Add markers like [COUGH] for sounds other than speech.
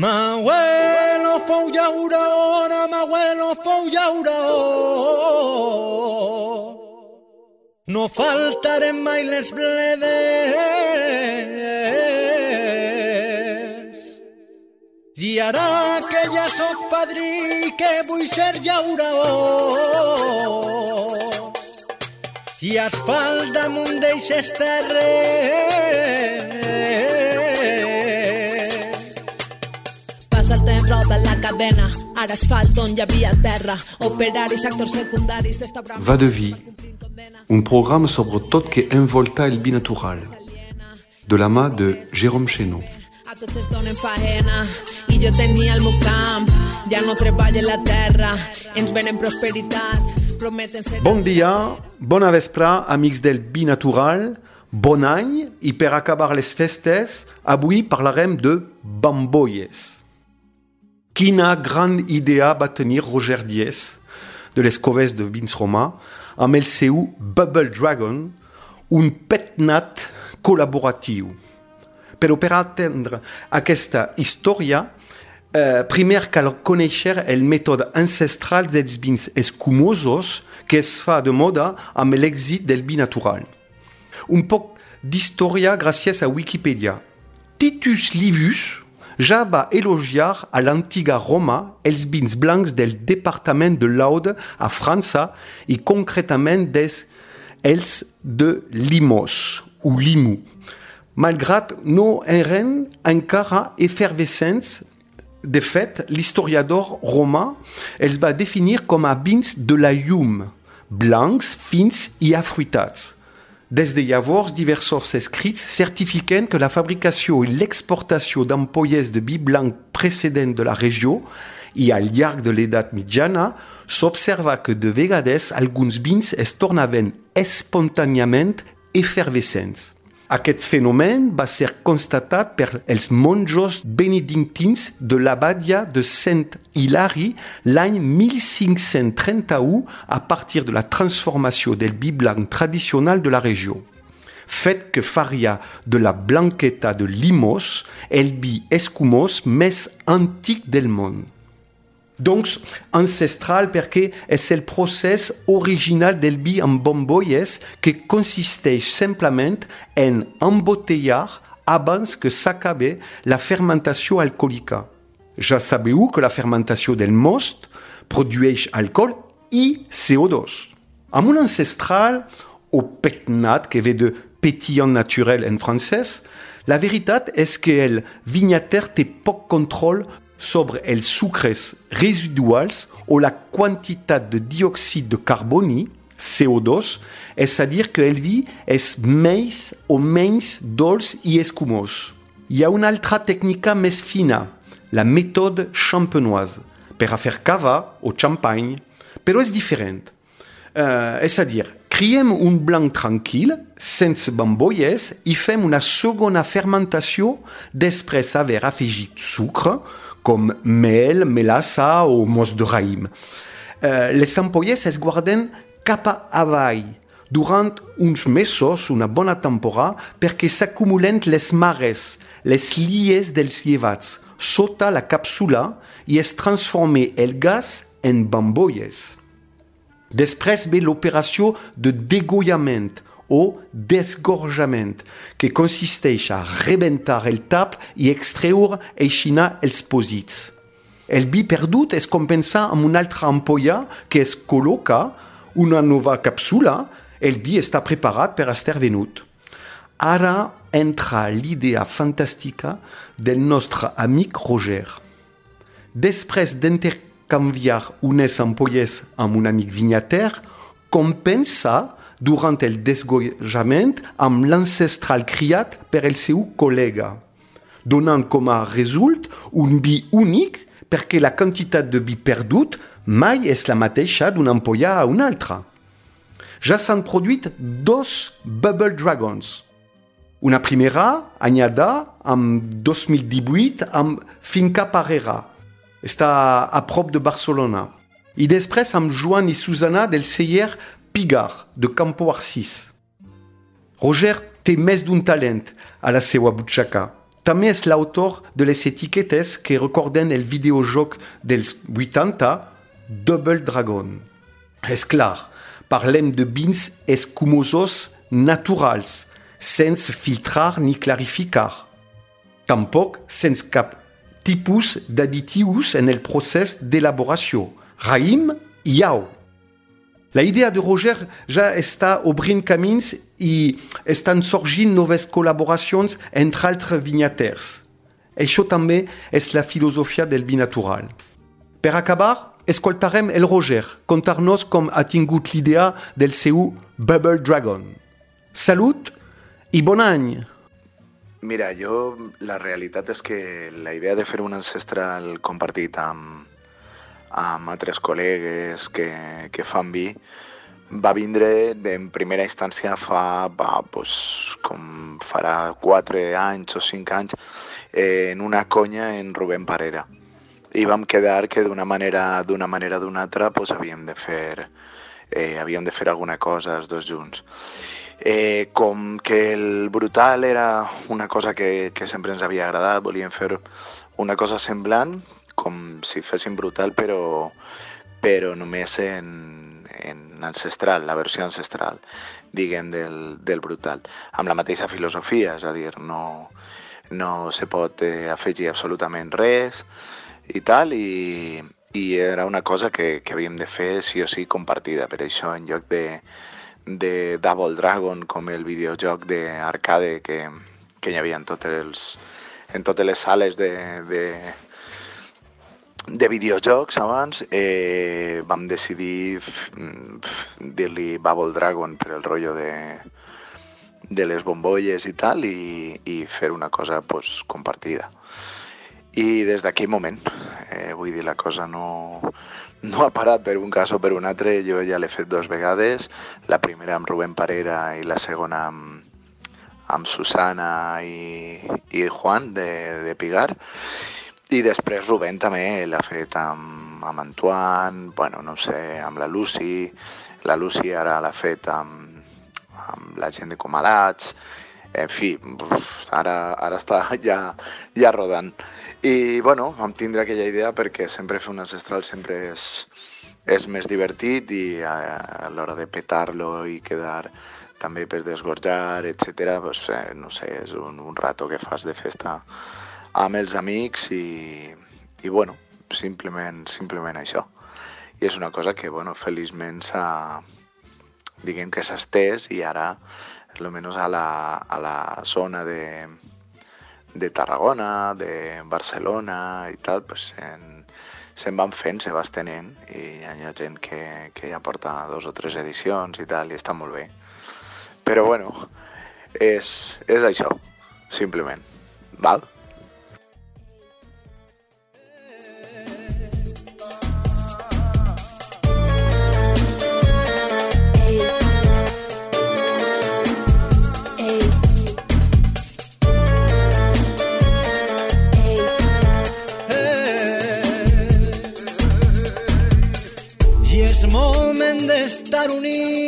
M'abuelo fou llaurona, m'abuelo fou llauró. No faltarem mai les bledes. I ara que ja sóc padrí, que vull ser llauró. I asfalt damunt d'eixes Passa el temps, roda la cadena. Ara asfalt on hi havia terra. Operaris, actors secundaris d'establiment. Va de vie, un programme sobre tot que envolta el binatural, de la mà de Jérôme Chénaud. A tots es donen faena i jo tenia el meu camp. Ja no treballo la terra, ens venen prosperitat, prometen ser... Bon dia, bona vespre, amics del binatural, bon any i per acabar les festes, avui parlarem de bamboies. Quina gran idea va tenir Roger Diez de les coves de Vins Roma amb el Bubble Dragon, un petnat col·laboratiu. Però per atendre aquesta història, eh, primer cal conèixer el mètode ancestral dels vins escumosos que es fa de moda amb l'èxit del vi natural. Un poc d'història gràcies a Wikipedia. Titus Livius ja va elogiar a l'antiga Roma els vins blancs del departament de l'Aude a França i concretament des els de Limos o Limu. Malgrat no eren encara efervescents, de fet, l'historiador romà els va definir com a vins de la llum, blancs, fins i afruitats. Des de llavors, diversos escrits certifiquen que la fabricació i l'exportació d'ampolles de vi blanc precedent de la regió i al llarg de l'edat mitjana s'observa que de vegades alguns vins es tornaven espontàniament efervescents. Aquest fenomen va ser constatat per els monjos benedictins de l'abadia de Sant Hilari l'any 1531 a partir de la transformació del vi blanc tradicional de la regió. Fet que faria de la blanqueta de Limos el vi escumós més antic del món. Donc, ancestral perquè és el procés original del vi amb bombolles que consisteix simplement en embotellar abans que s'acabe la fermentació alcohòlica. Ja sabeu que la fermentació del most produeix alcohol i CO2. Amb un ancestral o petnat que ve de pétillant naturel en francès, la veritat és que el vignataire té poc control sobre els sucres residuals o la quantitat de diòxid de carboni, CO2, és a dir que el vi és més o menys dolç i escumós. Hi ha una altra tècnica més fina, la méthode champenoise, per a fer cava o champagne, però és diferent. Uh, a dir, criem un blanc tranquil, sense bambolles, i fem una segona fermentació després haver afegit sucre, com mel, melassa o mos de raïm. Uh, les ampolles es guarden cap avall durant uns mesos, una bona temporada, perquè s'acumulen les mares, les lies dels llevats, sota la càpsula i es transforma el gas en bambolles. Després ve l'operació de degollament o desgorjament, que consisteix a rebentar el tap i extreure eixinar els pòsits. El vi perdut es compensa amb una altra ampolla que es col·loca una nova càpsula, el vi està preparat per estar venut. Ara entra l'idea fantàstica del nostre amic Roger. Després d'intercanviar unes ampolles amb un amic vignataire, compensa durant el desgojament amb l'ancestral criat per el seu col·lega, donant com a result un vi únic perquè la quantitat de vi perdut mai és la mateixa d'una ampolla a una altra. Ja s'han produït dos Bubble Dragons. Una primera, anyada, en 2018, amb Finca Parera. Està a prop de Barcelona. I després amb Joan i Susana del celler Pigar, de Campo Arcis. Roger té més d'un talent a la seva butxaca. També és l'autor de les etiquetes que el videojoc dels 80 Double Dragon. És clar, parlem de vins escumosos naturals, sense filtrar ni clarificar. Tampoc sense cap tipus d'additius en el procés d'elaboració. Raïm au. La idea de Roger ja està obrint camins i estan sorgint noves col·laboracions entre altres vinyaters. Això també és la filosofia del vi natural. Per acabar, escoltarem el Roger contar-nos com ha tingut l'idea del seu Bubble Dragon. Salut i bon any! Mira, jo la realitat és que la idea de fer un ancestral compartit amb, amb altres col·legues que, que fan vi va vindre en primera instància fa, va, pues, com farà 4 anys o 5 anys en una conya en Rubén Parera. I vam quedar que d'una manera d'una manera d'una altra pues, havíem de fer eh, havíem de fer alguna cosa els dos junts. Eh, com que el brutal era una cosa que, que sempre ens havia agradat, volíem fer una cosa semblant, com si féssim brutal, però, però només en, en ancestral, la versió ancestral, diguem, del, del brutal, amb la mateixa filosofia, és a dir, no, no se pot eh, afegir absolutament res i tal, i, i era una cosa que, que havíem de fer sí o sí compartida, per això en lloc de, de Double Dragon com el videojoc d'arcade que, que hi havia en, tots els, en totes les sales de, de, de videojocs abans, eh, vam decidir dir-li Bubble Dragon per el rotllo de, de les bombolles i tal i, i fer una cosa pues, compartida. I des d'aquell moment, eh, vull dir, la cosa no, no ha parat per un cas o per un altre, jo ja l'he fet dos vegades, la primera amb Rubén Parera i la segona amb, amb Susana i, i Juan de, de Pigar, després Rubén també l'ha fet amb, amb Antoine, bueno, no sé, amb la Lucy, la Lucy ara l'ha fet amb, amb la gent de Comalats, en fi, ara, ara està [LAUGHS] ja, ja rodant. I, bueno, vam tindre aquella idea perquè sempre fer un ancestral sempre és, és més divertit i a, a l'hora de petar-lo i quedar també per desgorjar, etc. Pues, eh, no sé, és un, un rato que fas de festa amb els amics i, i bueno, simplement, simplement això. I és una cosa que, bueno, feliçment s'ha, diguem que s'ha estès i ara, almenys a la, a la zona de, de Tarragona, de Barcelona i tal, pues se'n, se'n van fent, se va estenent i hi ha gent que, que ja porta dos o tres edicions i tal, i està molt bé. Però bueno, és, és això, simplement. Val? I és moment d'estar units